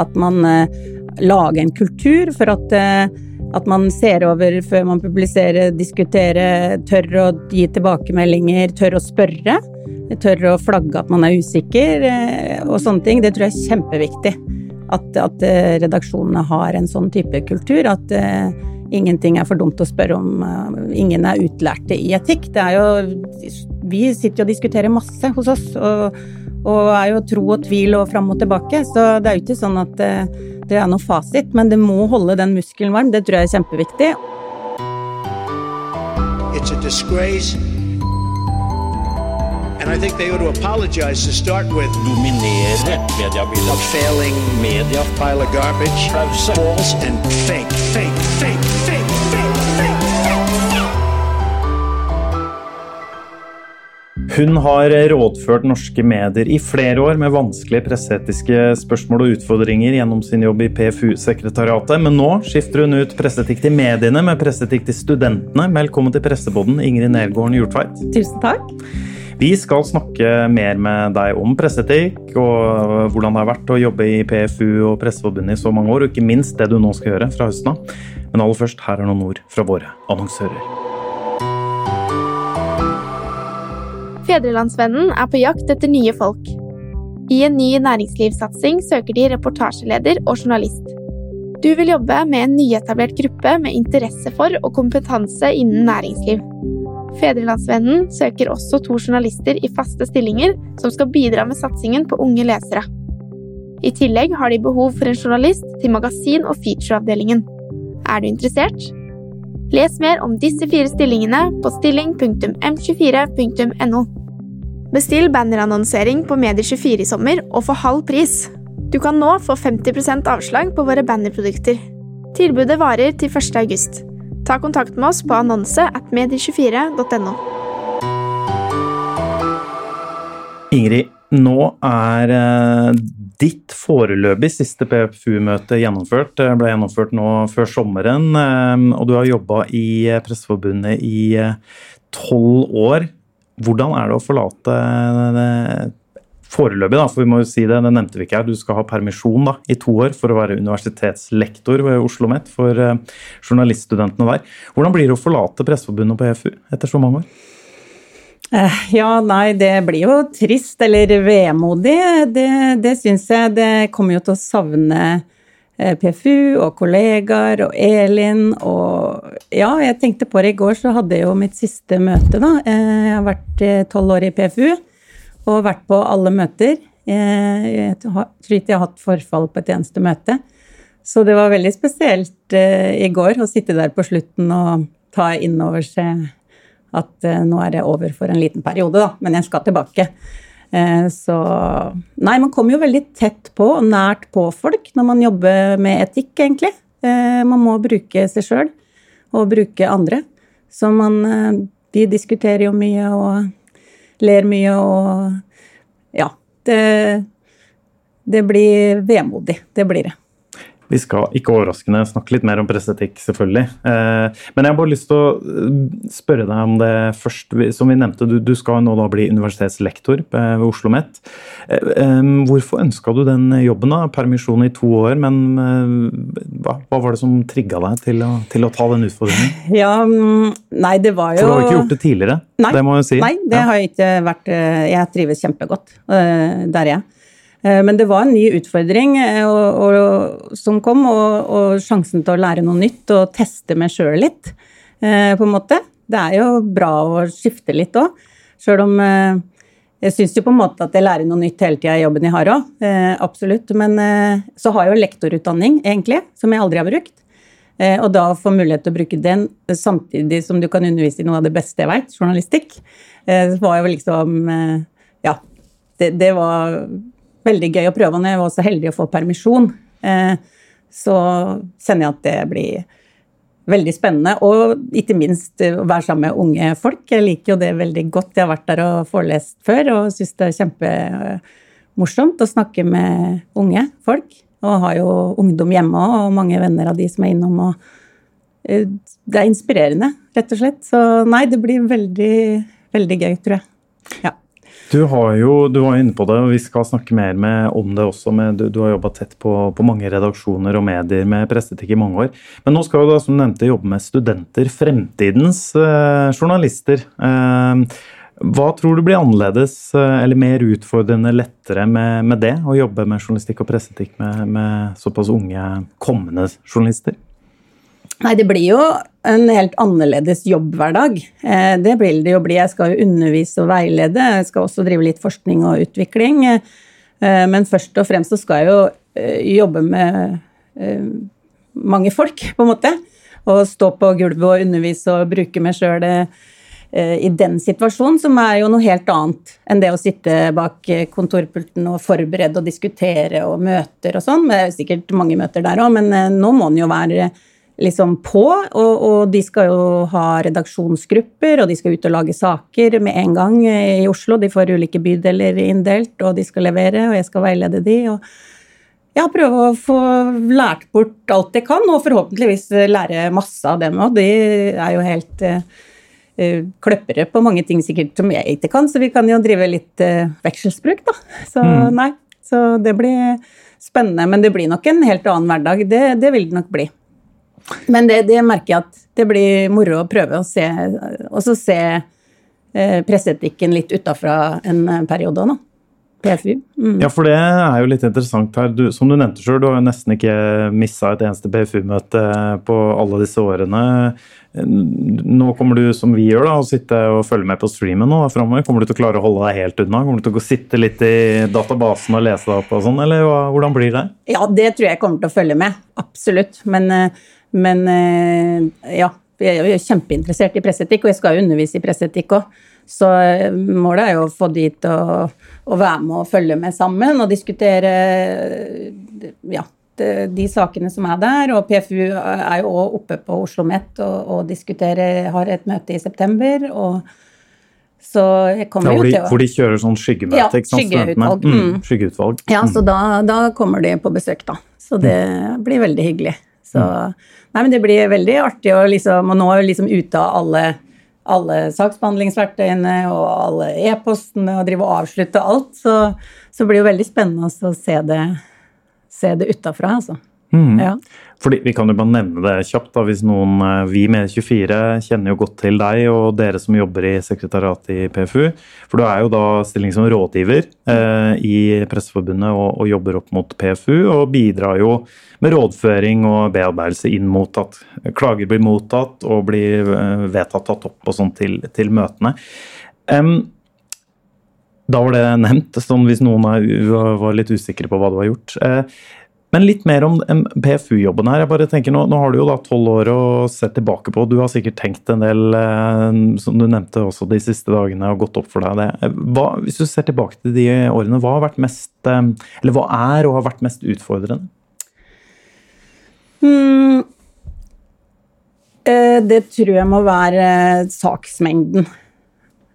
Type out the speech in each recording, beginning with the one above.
at man lager en kultur for at at man ser over før man publiserer, diskuterer, tør å gi tilbakemeldinger, tør å spørre. Tør å flagge at man er usikker og sånne ting. Det tror jeg er kjempeviktig. At, at redaksjonene har en sånn type kultur. At ingenting er for dumt å spørre om. Ingen er utlærte i etikk. Det er jo Vi sitter jo og diskuterer masse hos oss. og og er jo tro og tvil og fram og tilbake, så det er jo ikke sånn at det er noe fasit, men det må holde den muskelen varm. Det tror jeg er kjempeviktig. It's a disgrace. And I think they ought to apologize to start with. Dominere mediebildet. A failing media. Pile of garbage. False and fake, fake, Hun har rådført norske medier i flere år med vanskelige presseetiske spørsmål og utfordringer gjennom sin jobb i PFU-sekretariatet, men nå skifter hun ut presseetikk til mediene med presseetikk til studentene. Velkommen til Presseboden, Ingrid Nergården Hjortveit. Tusen takk. Vi skal snakke mer med deg om presseetikk og hvordan det har vært å jobbe i PFU og Presseforbundet i så mange år, og ikke minst det du nå skal gjøre fra høsten av. Men aller først, her er noen ord fra våre annonsører. Fedrelandsvennen er på jakt etter nye folk. I en ny næringslivssatsing søker de reportasjeleder og journalist. Du vil jobbe med en nyetablert gruppe med interesse for og kompetanse innen næringsliv. Fedrelandsvennen søker også to journalister i faste stillinger som skal bidra med satsingen på unge lesere. I tillegg har de behov for en journalist til magasin- og featureavdelingen. Er du interessert? Les mer om disse fire stillingene på stilling.m24.no. Bestill bannerannonsering på Medie24 i sommer og få halv pris. Du kan nå få 50% avslag på våre bannerprodukter. Tilbudet varer til 1. august. Ta kontakt med oss på annonse at medie24.no. Ingrid, nå er ditt foreløpig siste PFU-møte gjennomført. Det ble gjennomført nå før sommeren, og du har jobba i Presseforbundet i tolv år. Hvordan er det å forlate foreløpig, da, for vi må jo si det, det nevnte vi ikke her, du skal ha permisjon da, i to år for å være universitetslektor ved Oslo OsloMet for uh, journaliststudentene der. Hvordan blir det å forlate Presseforbundet på EFU etter så mange år? Uh, ja, nei, det blir jo trist, eller vemodig. Det, det syns jeg. Det kommer jo til å savne Eh, PFU og kollegaer og Elin og Ja, jeg tenkte på det i går, så hadde jeg jo mitt siste møte, da. Eh, jeg har vært eh, tolv år i PFU og vært på alle møter. Jeg tror ikke jeg har hatt forfall på et eneste møte. Så det var veldig spesielt i går å sitte der på slutten og ta inn over seg at nå er det over for en liten periode, da. Men jeg skal tilbake. Eh, så Nei, man kommer jo veldig tett på og nært på folk når man jobber med etikk, egentlig. Eh, man må bruke seg sjøl og bruke andre. Så man eh, De diskuterer jo mye og ler mye og Ja. Det, det blir vemodig. Det blir det. Vi skal ikke overraskende snakke litt mer om presseetikk, selvfølgelig. Eh, men jeg har bare lyst til å eh, spørre deg om det først. Som vi nevnte, du, skal nå da bli universitetslektor ved Oslo OsloMet. Eh, hvorfor ønska du den jobben? da? Permisjon i to år, men hva, hva var det som trigga deg til å, til å, ta den utfordringen? Ja, mm, nei, det var jo For du har ikke gjort det tidligere? Nei, det må jeg si. Nei, det ja. har jeg ikke vært. Jeg trives kjempegodt der jeg er. Eh, men det var en ny utfordring eh, og, og, som kom, og, og, sjansen til å lære noe nytt og teste meg sjøl litt, eh, på en måte. Det er jo bra å skifte litt òg, sjøl om jeg syns jo på en måte at jeg lærer noe nytt hele tida i jobben jeg har òg, absolutt. Men så har jeg jo lektorutdanning, egentlig, som jeg aldri har brukt. Og da å få mulighet til å bruke den samtidig som du kan undervise i noe av det beste jeg veit, journalistikk, var jo liksom Ja. Det, det var veldig gøy å prøve. Når jeg var så heldig å få permisjon, eh, så kjenner jeg at det blir veldig spennende. Og ikke minst eh, å være sammen med unge folk. Jeg liker jo det veldig godt. Jeg har vært der og forelest før og syns det er kjempemorsomt å snakke med unge folk. Og har jo ungdom hjemme og mange venner av de som er innom. og eh, det er inspirerende, rett og slett. Så nei, det blir veldig, veldig gøy, tror jeg. Ja. Du, jo, du var inne på det, og vi skal snakke mer med, om det også. Med, du, du, har jobba tett på, på, mange redaksjoner og medier med presseetikk i mange år. Men nå skal du da, som du nevnte, jobbe med studenter, fremtidens eh, journalister. Eh, hva tror du blir annerledes eh, eller mer utfordrende, lettere med, med, det? Å jobbe med journalistikk og presseetikk med, med såpass unge kommende journalister? Nei, det blir jo en helt annerledes jobbhverdag. Eh, det vil det jo bli. Jeg skal jo undervise og veilede. Jeg skal også drive litt forskning og utvikling. Eh, men først og fremst så skal jeg jo eh, jobbe med mange folk, på en måte. Og stå på gulvet og undervise og bruke meg sjøl i den situasjonen, som er jo noe helt annet enn det å sitte bak kontorpulten og forberede og diskutere og møter og sånn. Det er sikkert mange møter der òg, men nå må en jo være liksom på. Og, og, de skal jo ha redaksjonsgrupper, og de skal ut og lage saker med en gang i Oslo. De får ulike bydeler inndelt, og de skal levere, og jeg skal veilede de. og ja, prøve å få lært bort alt jeg kan, og forhåpentligvis lære masse av dem òg. De er jo helt uh, kløppere på mange ting sikkert som jeg ikke kan, så vi kan jo drive litt uh, vekselsbruk, da. Så mm. nei, så det blir spennende. Men det blir nok en helt annen hverdag. Det, det vil det nok bli. Men det, det, merker jeg at det blir moro å prøve å se, også se eh, presseetikken litt utafra en eh, periode da. PFU. Mm. Ja, for det er jo litt interessant her. Du, som du nevnte sjøl, du har jo nesten ikke missa et eneste PFU-møte på alle disse årene. Nå kommer du, som vi gjør, da, å sitte og følge med på streamen nå framover. Kommer du til å klare å holde deg helt unna? Kommer du til å sitte litt i databasen og lese deg opp og sånn, eller hvordan blir det? Ja, det tror jeg kommer til å følge med. Absolutt. Men uh, men eh, ja, jeg er kjempeinteressert i presseetikk, og jeg skal jo undervise i presseetikk òg. Så eh, målet er jo å få de til å, å, være med og følge med sammen og diskutere ja, de, sakene som er der. Og PFU er jo òg oppe på Oslo OsloMet og, og diskuterer, har et møte i september. og så jeg kommer ja, hvor, de, jo til å Hvor de kjører sånn skyggemøte? Ja, skyggeutvalg. Mm, mm. skyggeutvalg. Ja, så mm. da, da, kommer de på besøk, da. Så det mm. blir veldig hyggelig. Så. Nei, men det blir veldig artig å liksom Og nå er vi liksom ute av alle, alle saksbehandlingsverktøyene og alle e-postene og drive og avslutte alt. Så, så blir det jo veldig spennende å se det, se det utafra, altså. Mm. Ja. Fordi, vi kan jo bare nevne det kjapt. da, hvis noen, eh, Vi med 24 kjenner jo godt til deg og dere som jobber i sekretariatet i PFU. For du er jo da stilling som rådgiver eh, i Presseforbundet og, og, jobber opp mot PFU. Og bidrar jo med rådføring og bearbeidelse inn mot at klager blir mottatt og blir eh, vedtatt tatt opp og sånn til, til møtene. Um, da var det nevnt, sånn hvis noen var litt usikre på hva du har gjort. Eh, men litt mer om PFU-jobben her. Jeg bare tenker, nå, nå, har du jo da tolv år å se tilbake på. Du har sikkert tenkt en del, eh, som du nevnte også de siste dagene, og gått opp for deg det. Hva, hvis du ser tilbake til de årene, hva har vært mest, eh, eller hva er og har vært mest utfordrende? Mm, det tror jeg må være saksmengden.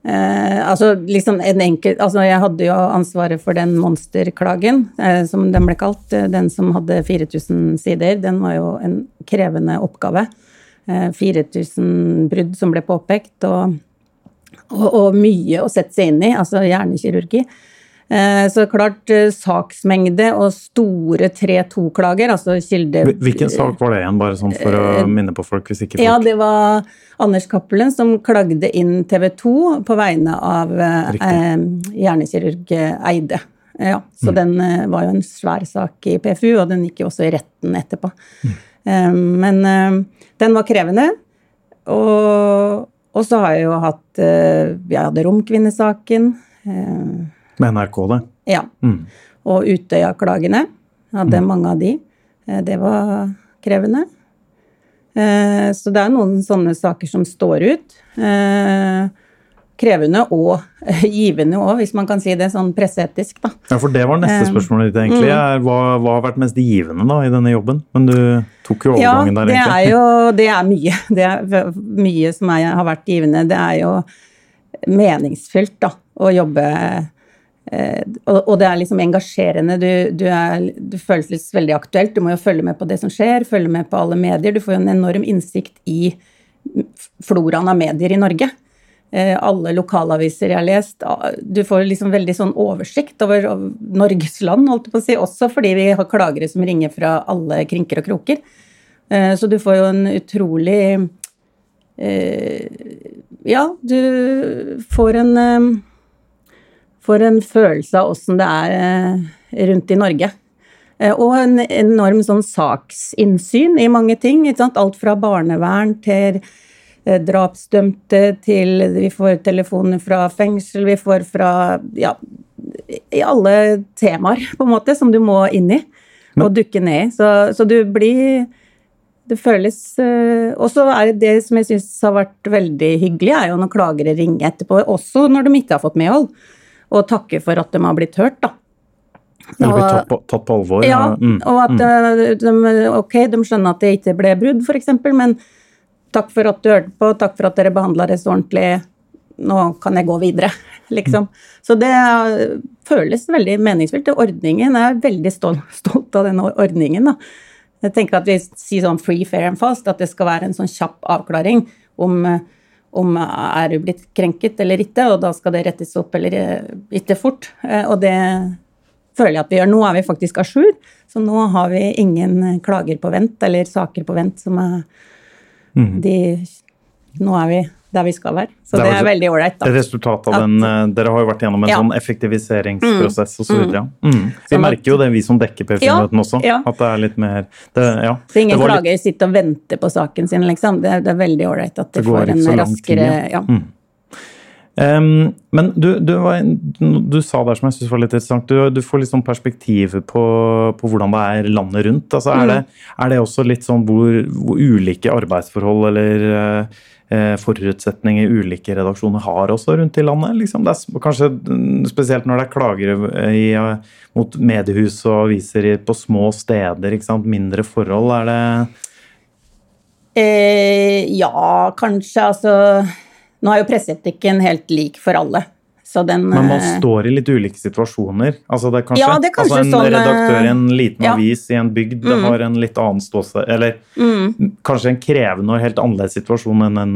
Eh, altså, liksom en enkel, altså Jeg hadde jo ansvaret for den monsterklagen, eh, som den ble kalt. Eh, den som hadde 4000 sider. Den var jo en krevende oppgave. Eh, 4000 brudd som ble påpekt, og, og, og, mye å sette seg inn i. Altså hjernekirurgi. Eh, så klart eh, saksmengde og store 3-2-klager, altså kilde... Hvilken sak var det igjen, bare sånn for å eh, minne på folk? hvis ikke folk... Ja, det var Anders Cappelen som klagde inn TV 2 på vegne av eh, hjernekirurg Eide. Ja, så mm. den var jo en svær sak i PFU, og den gikk jo også i retten etterpå. Mm. Um, men um, den var krevende. Og, og, så har jeg jo hatt Vi hadde Romkvinnesaken. Med NRK, det? Ja. Mm. Og Utøya-klagene. Hadde mm. mange av de. Eh, det var krevende. Eh, så det er noen sånne saker som står ut. Eh, krevende og givende òg, hvis man kan si det sånn presseetisk, da. Ja, for det var neste spørsmål ditt, egentlig. Mm. Hva, hva, har vært mest givende da i denne jobben? Men du tok jo overgangen ja, der, egentlig. Ja, det er jo det er mye. Det er mye som er, har vært givende. Det er jo meningsfylt, da, å jobbe og, det er liksom engasjerende. Du, du, er, du føles veldig aktuelt. Du må jo følge med på det som skjer, følge med på alle medier. Du får jo en enorm innsikt i floraen av medier i Norge. eh, alle lokalaviser jeg har lest. Ah, Du får liksom veldig sånn oversikt over Norges land, holdt jeg på å si, også fordi vi har klagere som ringer fra alle krinker og kroker. Eh, Så du får jo en utrolig eh, Ja, du får en Får en følelse av åssen det er eh, rundt i Norge. Eh, Og en enorm sånn saksinnsyn i mange ting. Alt fra barnevern til eh, drapsdømte til Vi får telefoner fra fengsel, vi får fra Ja, i alle temaer, på en måte, som du må inn i og dukke ned i. Så, så du blir det føles Og så er det det som jeg syns har vært veldig hyggelig, er jo når klagere ringer etterpå, også når de ikke har fått medhold, og takke for at de har blitt hørt, da. Eller blitt tatt på, tatt på alvor. ja, mm, og at mm. eh, de, ok, de skjønner at det ikke ble brudd, f.eks., men takk for at du hørte på, takk for at dere behandla det så ordentlig, nå kan jeg gå videre, liksom. Så det føles veldig meningsfylt. Ordningen jeg er veldig stolt, stolt av denne ordningen, da. Jeg tenker at vi sier sånn free, fair and fast, at det skal være en sånn kjapp avklaring om eh, om er du blitt krenket eller ikke, og da skal det rettes opp eller eh, ikke fort. Eh, Og det føler jeg at vi gjør. Nå er vi faktisk à jour, så nå har vi ingen klager på vent eller saker på vent som er de Nå er vi der vi skal være. Så Det er det er veldig ålreit, Et resultat av den eh, Dere har jo vært gjennom en Ja. sånn effektiviseringsprosess og så videre. Mm. Vi Sånn merker jo det, vi som dekker PFU-møtene også, ja. at det er litt mer det, ja. Så ingen det var litt- sitter og venter på saken sin, liksom. Det, det er veldig ålreit at de får en raskere tid, ja. ja. Mm. Um, men du, du, var, du sa der som jeg synes var litt interessant, du, du får litt sånn perspektiv på, på hvordan det er landet rundt. Altså, er, det, er det også litt sånn hvor, hvor ulike arbeidsforhold eller eh, forutsetninger ulike redaksjoner har også rundt i landet? Liksom? Det er kanskje mm, spesielt når det er klagere i, eh, mot mediehus og aviser på små steder, mindre forhold. Er det Eh, ja, kanskje. Altså Nå er jo presseetikken helt lik for alle. Så den Men man eh, står i litt ulike situasjoner. Altså det er kanskje, Ja, det er kanskje altså en sånn, eh, redaktør i en liten ja. avis i en bygd mm. har en litt annen ståsted Eller mm, kanskje en krevende og helt annerledes situasjon enn en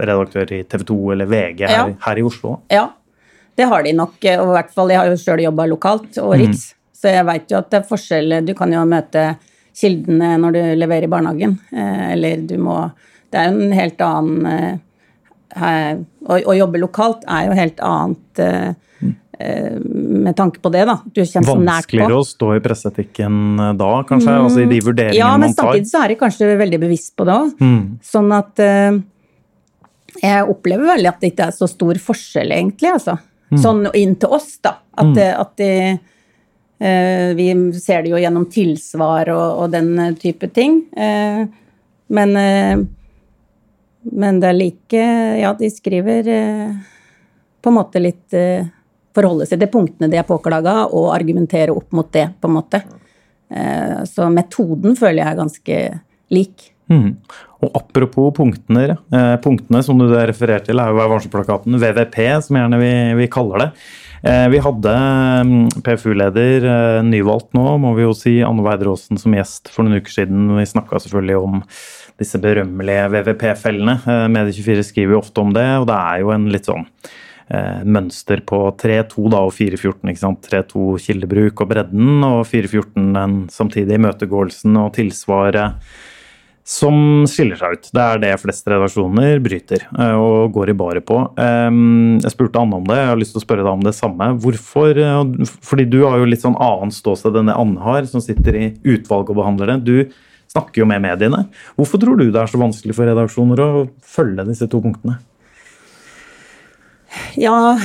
redaktør i TV 2 eller VG her, Ja. her i Oslo. Ja, det har de nok. eh, Og i hvert fall, jeg har jo sjøl jobba lokalt og riks, så jeg veit jo at det er forskjell. Du kan jo møte kildene når du leverer i barnehagen, eh, eller du må Det er jo en helt annen eh, å, å jobbe lokalt er jo helt annet eh, eh, med tanke på det, da. Du kommer så nært på. Vanskeligere å stå i presseetikken eh, da, kanskje? altså i de vurderingene Ja, men man tar? samtidig så er de kanskje veldig bevisst på det òg. Mm. Sånn at jeg opplever veldig at det ikke er så stor forskjell, egentlig. altså. Sånn inn til oss, da. At, det- at de, vi ser det jo gjennom tilsvar og, og den type ting. Men, men det er like Ja, de skriver eh, på en måte litt eh, Forholde seg til punktene de er påklaga, og argumentere opp mot det, på en måte. Eh, så metoden føler jeg er ganske lik. Mm. Og apropos punktene, punktene som du refererer til, er jo varselplakaten, VVP, som gjerne vi, vi kaller det. Vi hadde mm, PFU-leder, nyvalgt nå, må vi jo si, Anne Weideråsen som gjest for noen uker siden. Vi snakka selvfølgelig om disse berømmelige VVP-fellene. Eh, Medie24 skriver jo ofte om det, og det er jo en litt sånn eh, mønster på 3-2 da, og 4-14. ikke sant? 3-2 kildebruk og bredden, og 4-14 den samtidige imøtegåelsen og tilsvaret som skiller seg ut. Det er det fleste redaksjoner bryter eh, og går i baret på. Jeg spurte Anne om det, jeg har lyst til å spørre deg om det samme. Hvorfor? Fordi du har jo litt sånn annet ståsted enn det Anne har, som sitter i utvalg og behandler det. Du snakker jo med mediene. Hvorfor tror du det er så vanskelig for redaksjoner å følge disse to punktene? Ja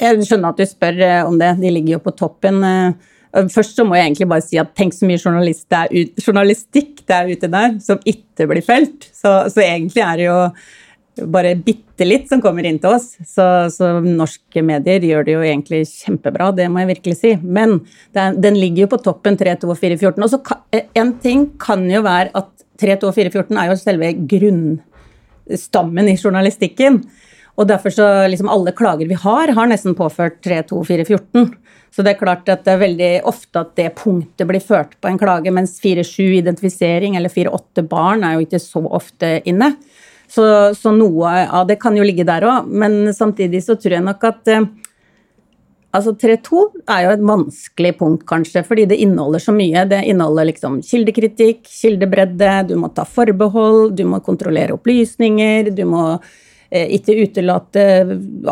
Jeg skjønner at du spør eh, om det. De ligger jo på toppen. eh. Først så må jeg egentlig bare si at tenk så mye journalist det ut, journalistikk det er ute der som ikke blir felt. Så, så egentlig er det jo bare bitte litt som kommer inn til oss. Så, så norske medier gjør det jo egentlig kjempebra, det må jeg virkelig si. Men er, den ligger jo på toppen 3, 2 og 4, 14. Og så ka- en ting kan jo være at 3, 2 og 4, 14 er jo selve grunnstammen i journalistikken. Og derfor så liksom alle klager vi har, har nesten påført 3, 2, 4, 14. Så det er klart at det er veldig ofte at det punktet blir ført på en klage, mens 4, 7 identifisering eller 4, 8 barn er jo ikke så ofte inne. Så, så, noe av det kan jo ligge der òg, men samtidig så tror jeg nok at eh, Altså 3.2 er jo et vanskelig punkt, kanskje, fordi det inneholder så mye. Det inneholder liksom kildekritikk, kildebredde, du må ta forbehold, du må kontrollere opplysninger, du må eh, ikke utelate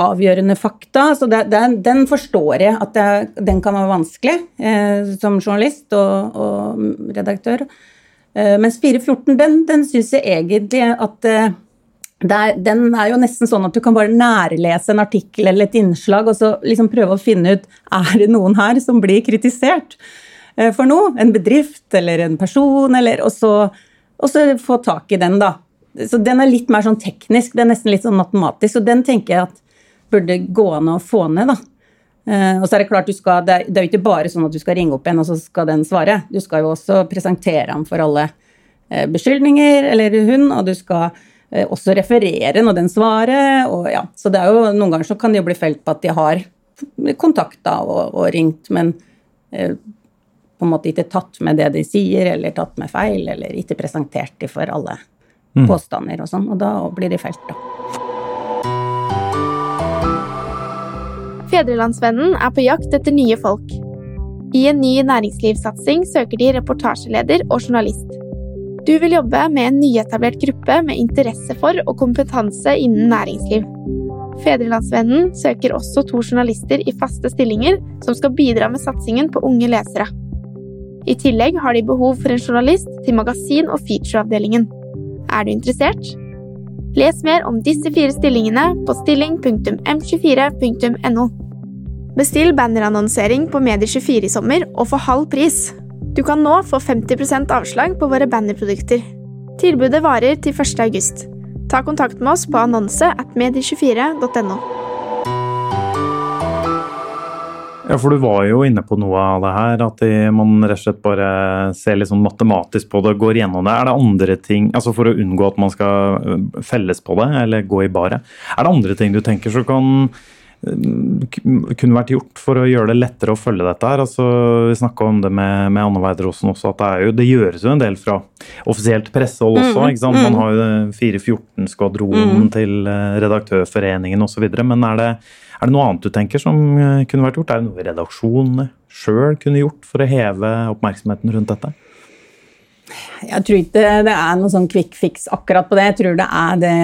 avgjørende fakta. Så det, det, den forstår jeg at det, den kan være vanskelig eh, som journalist og, og redaktør. Eh, mens 4.14, den, den syns jeg egentlig at eh, er, den er jo nesten sånn at du kan bare nærlese en artikkel eller et innslag og så liksom prøve å finne ut er det noen her som blir kritisert eh, for noe. En bedrift eller en person, eller, og, så, og så få tak i den, da. Så den er litt mer sånn teknisk, det er nesten litt sånn matematisk. Og den tenker jeg at burde gå an å få ned, da. Uh, og så er Det klart du skal, det er, jo ikke bare sånn at du skal ringe opp en og så skal den svare. Du skal jo også presentere ham for alle uh, beskyldninger, eller hun, og du skal også referere når den svarer. og ja, så det er jo Noen ganger så kan de jo bli felt på at de har kontakta og, og, ringt, men på en måte ikke tatt med det de sier, eller tatt med feil, eller ikke presentert de for alle mm. påstander og sånn. Og da blir de felt, da. Fedrelandsvennen er på jakt etter nye folk. I en ny næringslivssatsing søker de reportasjeleder og journalist. Du vil jobbe med en nyetablert gruppe med interesse for og kompetanse innen næringsliv. Fedrelandsvennen søker også to journalister i faste stillinger som skal bidra med satsingen på unge lesere. I tillegg har de behov for en journalist til magasin- og featureavdelingen. Er du interessert? Les mer om disse fire stillingene på stilling.m24.no. Bestill bannerannonsering på Medier24 i sommer og få halv pris. Du kan nå få 50% avslag på våre bannerprodukter. Tilbudet varer til 1. august. Ta kontakt med oss på annonse at medie24.no. Ja, for du var jo inne på noe av det her, at man rett og slett bare ser litt sånn matematisk på det og går gjennom det. Er det andre ting, altså for å unngå at man skal øh, felles på det, eller gå i baret, er det andre ting du tenker som kan kunne vært gjort for å gjøre det lettere å følge dette her. Altså, vi snakka om det med, med Anne Weideråsen også, at det, jo, det, gjøres jo en del fra offisielt pressehold også. Mm, ikke sant? Man mm. har jo 414-skvadronen mm. til eh, Redaktørforeningen osv. Men er det, er det noe annet du tenker som eh, kunne vært gjort? Er det noe redaksjonene sjøl kunne gjort for å heve oppmerksomheten rundt dette? Jeg tror ikke det er noe sånn quick fix akkurat på det. Jeg tror det er det,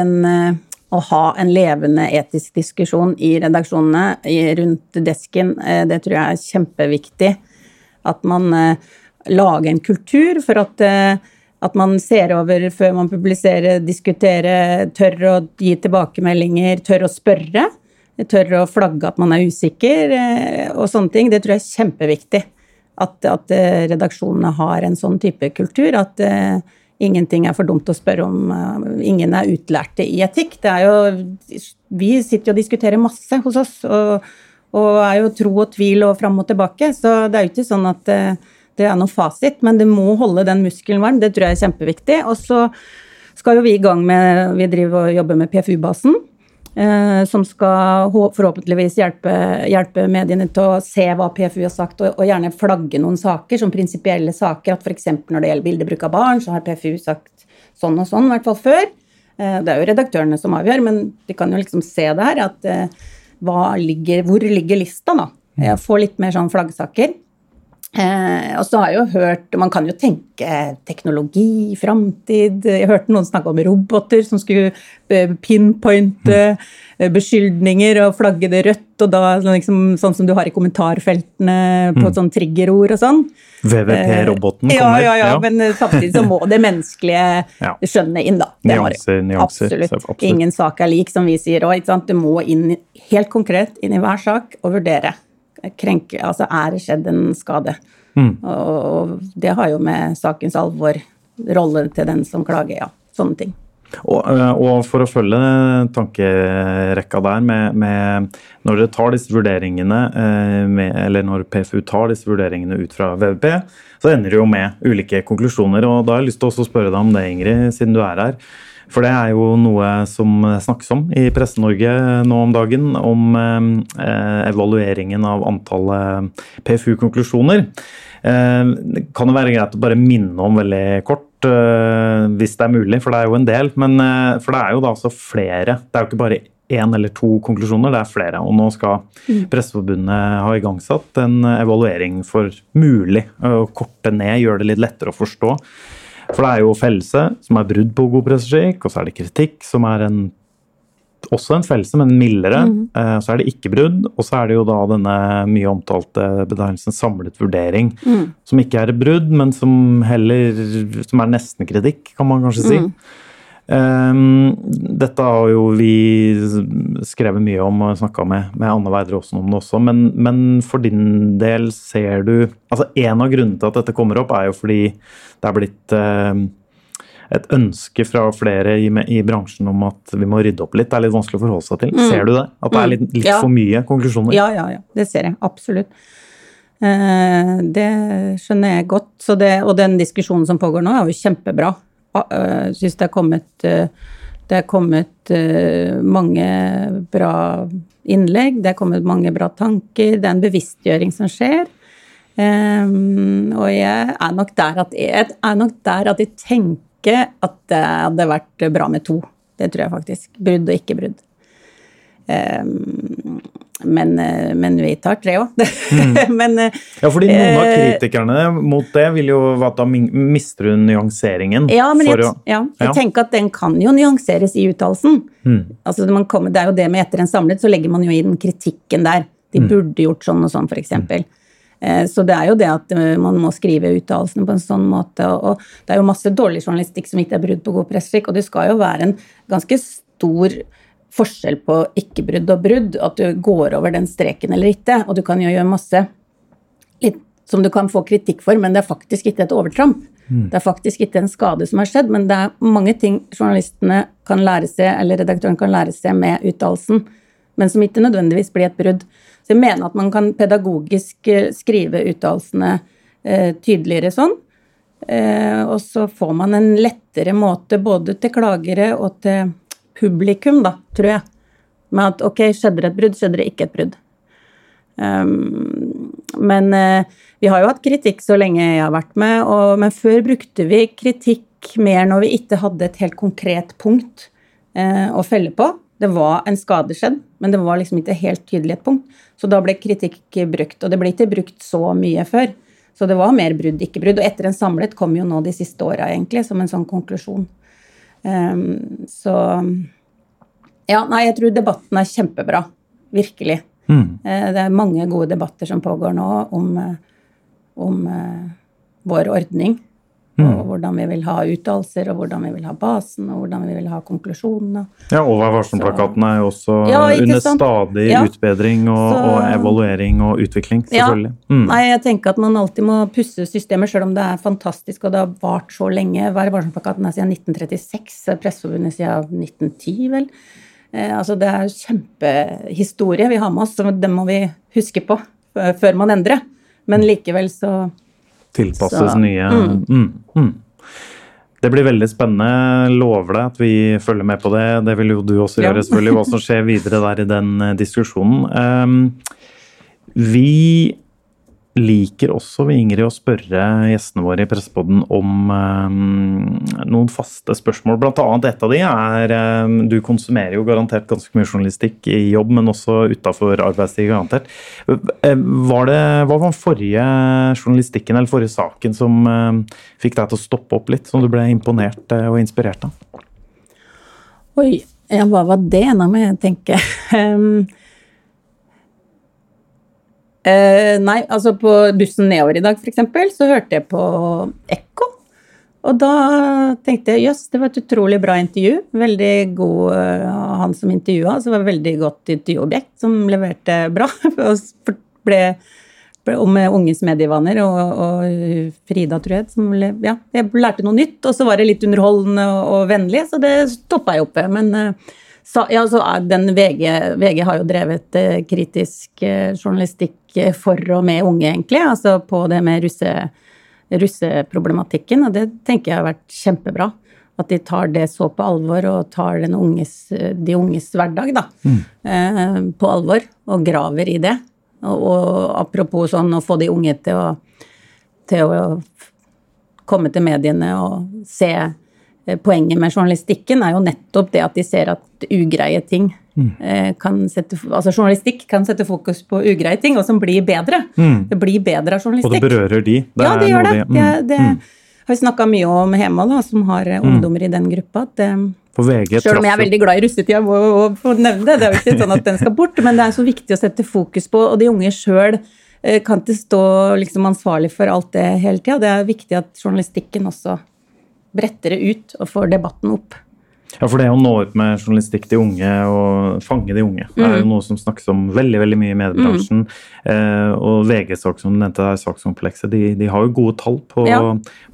den eh, å ha en levende etisk diskusjon i redaksjonene rundt desken, eh, det tror jeg er kjempeviktig. At man eh, lager en kultur for at, eh, at man ser over før man publiserer, diskuterer, tør å gi tilbakemeldinger, tør å spørre. Tør å flagge at man er usikker og sånne ting. Det tror jeg er kjempeviktig. At, at redaksjonene har en sånn type kultur. At ingenting er for dumt å spørre om. Eh, ingen er utlærte i etikk. Jo, vi sitter jo og diskuterer masse hos oss, og, og er jo tro og tvil og fram og tilbake. Så det er jo ikke sånn at det, eh, det er noe fasit, men det må holde den muskelen varm. Det tror jeg er kjempeviktig. Og så skal jo vi i gang med Vi driver og jobber med PFU-basen. Eh, som skal forhåpentligvis hjelpe, hjelpe, mediene til å se hva PFU har sagt, og, og gjerne flagge noen saker som prinsipielle saker. At f.eks. når det gjelder bildebruk av barn, så har PFU sagt sånn og sånn, i hvert fall før. Eh, det er jo redaktørene som avgjør, men de kan jo liksom se det her. at eh, ligger, Hvor ligger lista, da? Få litt mer sånn flaggsaker. Eh, og så har jeg jo hørt Man kan jo tenke teknologi, framtid Jeg hørte noen snakke om roboter som skulle eh, pinpointe mm. beskyldninger og flagge det rødt, og da liksom, sånn som du har i kommentarfeltene på mm. sånn triggerord og sånn. VVP-roboten kommer. Ja, ja, ja, men samtidig så må det menneskelige ja. skjønne inn, da. Nyanser, nyanser. Absolutt. absolutt. Ingen sak er lik, som vi sier òg. Du må inn helt konkret inn i hver sak og vurdere krenke, altså er det skjedd en skade. Mm. Og det har jo med sakens alvor, rollen til den som klager, ja. Sånne ting. Og, eh, og, for å følge tankerekka der med, med Når dere tar disse vurderingene, eh, med, eller når PFU tar disse vurderingene ut fra VVP, så ender det jo med ulike konklusjoner. og Da har jeg lyst til å spørre deg om det, Ingrid, siden du er her. For det er jo noe som snakkes om i Presse-Norge nå om dagen, om eh, evalueringen av antallet PFU-konklusjoner. Eh, kan det være greit å bare minne om veldig kort hvis det er mulig, for det er jo en del. Men for det er jo da altså flere. Det er jo ikke bare én eller to konklusjoner, det er flere. Og nå skal mm. Presseforbundet ha igangsatt en evaluering for mulig å korte ned, gjøre det litt lettere å forstå. For det er jo fellelse, som er brudd på god presseskikk, og så er det kritikk, som er en også en fellelse, men mildere. Mm. Eh, så er det ikke brudd, og så er det jo da denne mye omtalte betegnelsen samlet vurdering, mm. som ikke er et brudd, men som heller som er nesten kritikk, kan man kanskje si. Mm. Um, dette har jo vi skrevet mye om og snakka med, med Anne Weider Aasen om det også, men, men, for din del ser du Altså en av grunnene til at dette kommer opp, er jo fordi det er blitt uh, et ønske fra flere i, i, bransjen om at vi må rydde opp litt. Det er litt vanskelig å forholde seg til. Mm. Ser du det? At det er litt, litt ja. for mye konklusjoner? Ja, ja, ja. Det ser jeg. Absolutt. Eh, det skjønner jeg godt. Det, og den diskusjonen som pågår nå, er jo kjempebra. Uh, syns det er kommet uh, det er kommet uh, mange bra innlegg, det er kommet mange bra tanker, det er en bevisstgjøring som skjer. Um, og jeg er nok der at jeg, er nok der at jeg tenker at det hadde vært bra med to. Det tror jeg faktisk. Brudd og ikke brudd. Um, men, eh, men, vi tar tre òg. Mm. Eh, ja, fordi noen av eh, kritikerne mot det vil jo at da mister du nyanseringen. Ja, men jeg, å, ja, jeg ja. tenker at den kan jo nyanseres i uttalelsen. Mm. Altså, det er jo det med etter en samlet, så legger man jo inn kritikken der. De mm. burde gjort sånn og sånn, f.eks. Mm. Så det er jo det at man må skrive uttalelsene på en sånn måte. Og det er jo masse dårlig journalistikk som ikke er brudd på god presseskikk, og det skal jo være en ganske stor forskjell på ikke-brudd og brudd, at du går over den streken eller ikke. Og du kan jo gjøre masse litt, som du kan få kritikk for, men det er faktisk ikke et overtramp. Mm. Det er faktisk ikke en skade som har skjedd, men det er mange ting journalistene kan lære seg, eller redaktøren kan lære seg med uttalelsen, men som ikke nødvendigvis blir et brudd. Så jeg mener at man kan pedagogisk eh, skrive uttalelsene eh, tydeligere sånn. Eh, og så får man en lettere måte både til klagere og til publikum, da, tror jeg. Med at ok, skjedde det et brudd, skjedde det ikke et brudd. Um, men uh, vi har jo hatt kritikk så lenge jeg har vært med, og, men før brukte vi kritikk mer når vi ikke hadde et helt konkret punkt uh, å felle på. Det var en skade skjedd, men det var liksom ikke helt tydelig et punkt. Så da ble kritikk brukt, og det ble ikke brukt så mye før. Så det var mer brudd, ikke brudd. Og etter en samlet kom jo nå de siste åra, egentlig, som en sånn konklusjon. Um, så Ja, nei, jeg tror debatten er kjempebra. Virkelig. Mm. Uh, det er mange gode debatter som pågår nå om, uh, om uh, vår ordning. Mm. Og hvordan vi vil ha uttalelser, og hvordan vi vil ha basen, og hvordan vi vil ha konklusjonene. Ja, og Vær varsom-plakaten er jo også ja, under sant? stadig ja. utbedring og, Så, og, evaluering og utvikling, selvfølgelig. Ja. Mm. Nei, jeg tenker at man alltid må pusse systemet, selv om det er fantastisk og det har vart så lenge. Vær varsom-plakaten er siden 1936, Presseforbundet siden 1910, vel. Eh, altså, det er kjempehistorie vi har med oss, så den må vi huske på før man endrer. Men likevel så tilpasses Så, nye mm. Mm, mm. Det blir veldig spennende. Lover deg at vi følger med på det. Det vil jo du også gjøre, selvfølgelig, hva som skjer videre der i den eh, diskusjonen. Um, vi liker også vi Ingrid å spørre gjestene våre i Pressepodden om eh, noen faste spørsmål. Blant annet et av de er eh, Du konsumerer jo garantert ganske mye journalistikk i jobb, men også utafor arbeidstid, garantert. Eh, var det, hva var den forrige journalistikken eller forrige saken som eh, fikk deg til å stoppe opp litt, som du ble imponert uh, og inspirert av? Oi, ja, hva var det? Nå må jeg tenke. Eh, nei, altså på bussen nedover i dag, f.eks., så hørte jeg på Ekko. Og da tenkte jeg jøss, det var et utrolig bra intervju. Veldig god uh, han som intervjua, så var det veldig godt intervjuobjekt som leverte bra. og ble, ble om unges medievaner og, og, Frida, tror jeg. Som, ja, jeg lærte noe nytt, og så var det litt underholdende og, og vennlig, så det stoppa jeg opp ved. Men uh, så, ja, så den VG, VG har jo drevet eh, kritisk journalistikk for og med unge, egentlig. Altså på det med russe, russeproblematikken. Og det tenker jeg har vært kjempebra. At de tar det så på alvor, og tar unges, de unges hverdag da, mm. eh, på alvor. Og graver i det. Og, og, apropos sånn å få de unge til å, til å komme til mediene og se eh, Poenget med journalistikken er jo nettopp det at de ser at ugreie ting mm. kan sette Altså journalistikk kan sette fokus på ugreie ting, og som blir bedre. Mm. Det blir bedre av journalistikk. Og det berører de. Det ja, det gjør det. De, mm. det, det har vi snakka mye om Hema, da, som har mm. ungdommer i den gruppa. at Selv om jeg er veldig glad i russetida, må jeg nevne det. Det er jo ikke sånn at den skal bort, men det er så viktig å sette fokus på. Og de unge sjøl eh, kan ikke stå liksom ansvarlig for alt det hele tida. Det er viktig at journalistikken også bretter det ut og får debatten opp. Ja, for det å nå ut med journalistikk til unge og fange de unge mm. er jo mm. noe som snakkes om veldig veldig mye i mediebransjen. Mm. Eh, og VG-sak som du nevnte, sakskomplekset, de, de, har jo gode tall på, ja.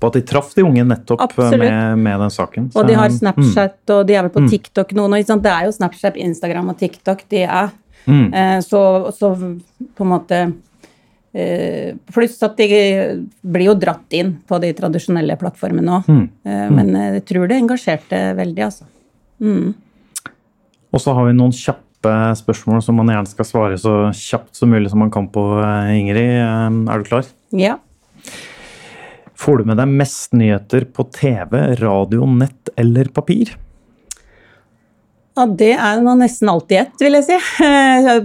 på, at de traff de unge nettopp med, med, den saken. Så, og de har mm. Snapchat, mm. og de er vel på mm. TikTok nå. Det er jo Snapchat, Instagram og TikTok de er. Eh, så, så på en måte eh, Pluss at de blir jo dratt inn på de tradisjonelle plattformene òg. Mm. Mm. Men jeg tror det engasjerte veldig, altså. Mm. Og så har vi noen kjappe spørsmål som man gjerne skal svare så kjapt som mulig som man kan på, eh, Ingrid. Eh, er du klar? Ja. Får du med deg mest nyheter på TV, radio, nett eller papir? Ja, det er man nesten alltid ett, vil jeg si.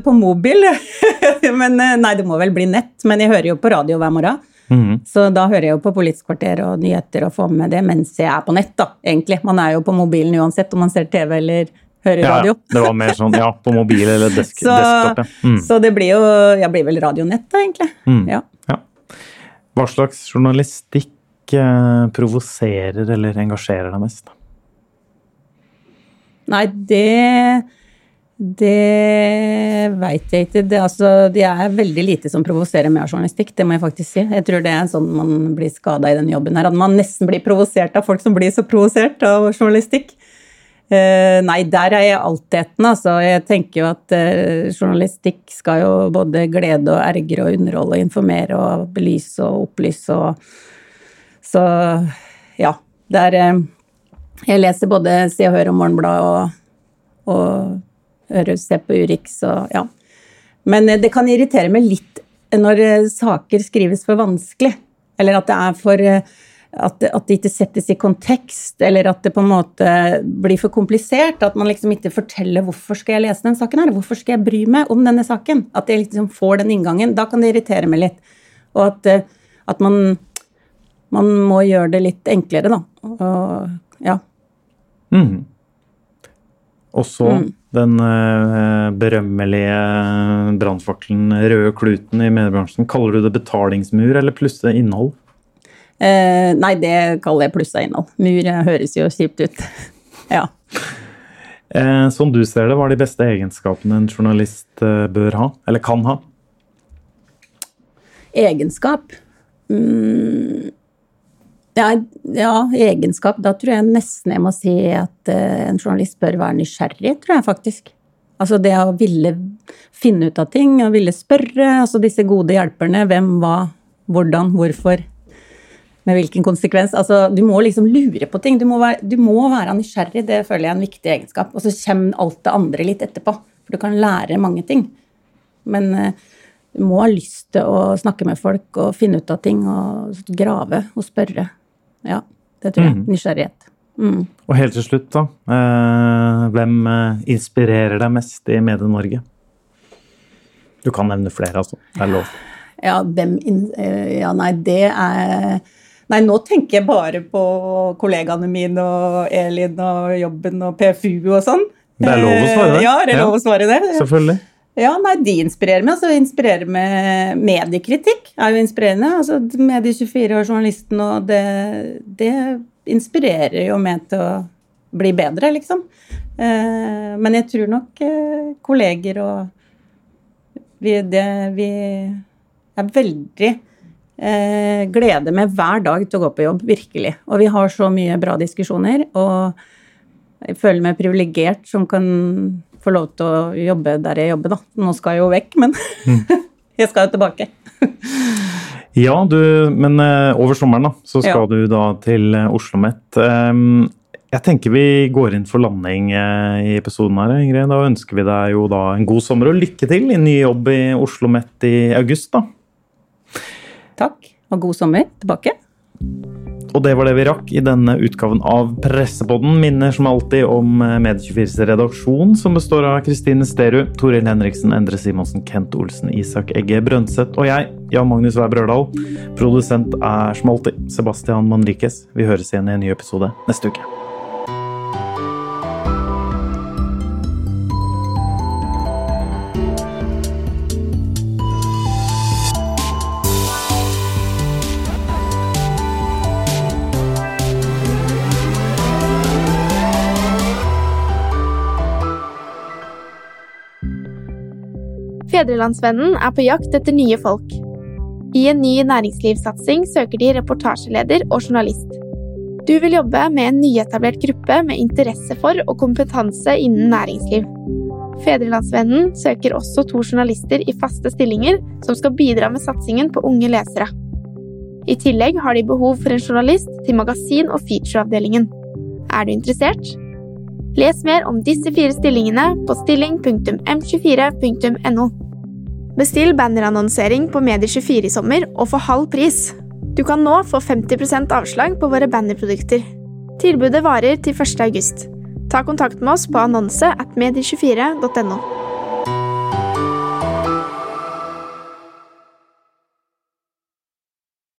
På mobil. Men eh, nei, det må vel bli nett. Men jeg hører jo på radio hver morgen. Mm. Så da hører jeg jo på Politisk kvarter og nyheter og får med det mens jeg er på nett, da, egentlig. Man er jo på mobilen uansett om man ser TV eller hører ja, radio. det var mer sånn, ja, på mobil eller desk, så, desktop, ja. Mm. Så det blir jo Jeg blir vel radionett, da, egentlig. Mm. Ja. ja. Hva slags journalistikk eh, provoserer eller engasjerer deg mest? Nei, det det veit jeg ikke. Det, altså, det er veldig lite som provoserer med journalistikk, det må jeg faktisk si. Jeg tror det er sånn man blir skada i den jobben her. At man nesten blir provosert av folk som blir så provosert av journalistikk. Uh, nei, der er jeg altetende, altså. Jeg tenker jo at uh, journalistikk skal jo både glede og ergre og underholde og informere og belyse og opplyse og Så ja. Det er uh, Jeg leser både Se og Hør og Morgenbladet og, og hører, ser på Urix og ja. Men eh, det kan irritere meg litt når eh, saker skrives for vanskelig. Eller at det er for eh, at at det, ikke settes i kontekst, eller at det på en måte blir for komplisert. At man liksom ikke forteller hvorfor skal jeg lese den saken her, hvorfor skal jeg bry meg om denne saken. At jeg liksom får den inngangen. Da kan det irritere meg litt. Og at, at man, man må gjøre det litt enklere, da. Og ja. Mm. Og så mm den uh, berømmelige brannfakkelen Røde kluten i mediebransjen. Kaller du det betalingsmur eller plusse innhold? Eh, nei, det kaller jeg plussa innhold. Mur høres jo kjipt ut. ja. Eh, som du ser det, hva er de beste egenskapene en journalist eh, bør ha, eller kan ha? Egenskap? Mm, ja, ja, egenskap. Da tror jeg nesten jeg må si at uh, en journalist bør være nysgjerrig, tror jeg faktisk. Altså det å ville finne ut av ting å ville spørre. Altså disse gode hjelperne. Hvem, hva, hvordan, hvorfor. Med hvilken konsekvens. Altså du må liksom lure på ting. Du må være, du må være nysgjerrig. Det føler jeg er en viktig egenskap. Og så kommer alt det andre litt etterpå. For du kan lære mange ting. Men uh, du må ha lyst til å snakke med folk og finne ut av ting og grave og spørre. Ja, det tror jeg. Mm. Nysgjerrighet. Mm. Og helt til slutt, da. Eh, hvem eh, inspirerer deg mest i Medie-Norge? Du kan nevne flere, altså. Det er lov. Ja, hvem eh, Ja, nei, det er Nei, nå tenker jeg bare på kollegaene mine og Elin og jobben og PFU og sånn. Det er lov å svare det. Ja, det er lov å svare det. Selvfølgelig. Ja, nei, de inspirerer meg. Altså inspirerer med mediekritikk er jo inspirerende. Altså Medie24 og journalisten og det, det inspirerer jo meg til å bli bedre, liksom. Eh, men jeg tror nok eh, kolleger og vi, det, vi er veldig eh, gleder meg hver dag til å gå på jobb, virkelig. Og vi har så mye bra diskusjoner, og jeg føler meg privilegert som kan få lov til å jobbe der jeg jobber, da. Nå skal jeg jo vekk, men mm. jeg skal jo tilbake. ja, du, men uh, over sommeren da, så skal ja. du da til uh, Oslo Mett. Um, jeg tenker vi går inn for landing uh, i episoden her, Ingrid. Da ønsker vi deg jo da en god sommer og lykke til i ny jobb i Oslo Mett i august, da. Takk, og god sommer tilbake. Og det var det vi rakk i denne utgaven av Pressepodden. Minner som alltid om eh, Medie24s redaksjon, som består av Kristine Sterud, Toril Henriksen, Endre Simonsen, Kent Olsen, Isak Egge Brønseth og jeg, Jan Magnus Weib Rørdal. Produsent er som alltid Sebastian Manriquez. Vi høres igjen i en ny episode neste uke. Fedrelandsvennen er på jakt etter nye folk. I en ny næringslivssatsing søker de reportasjeleder og journalist. Du vil jobbe med en nyetablert gruppe med interesse for og kompetanse innen næringsliv. Fedrelandsvennen søker også to journalister i faste stillinger som skal bidra med satsingen på unge lesere. I tillegg har de behov for en journalist til magasin- og featureavdelingen. Er du interessert? Les mer om disse fire stillingene på stilling.m24.no. Bestill bannerannonsering på Medier24 i sommer og få halv pris. Du kan nå få 50% avslag på våre bannerprodukter. Tilbudet varer til 1. august. Ta kontakt med oss på annonse at medie24.no.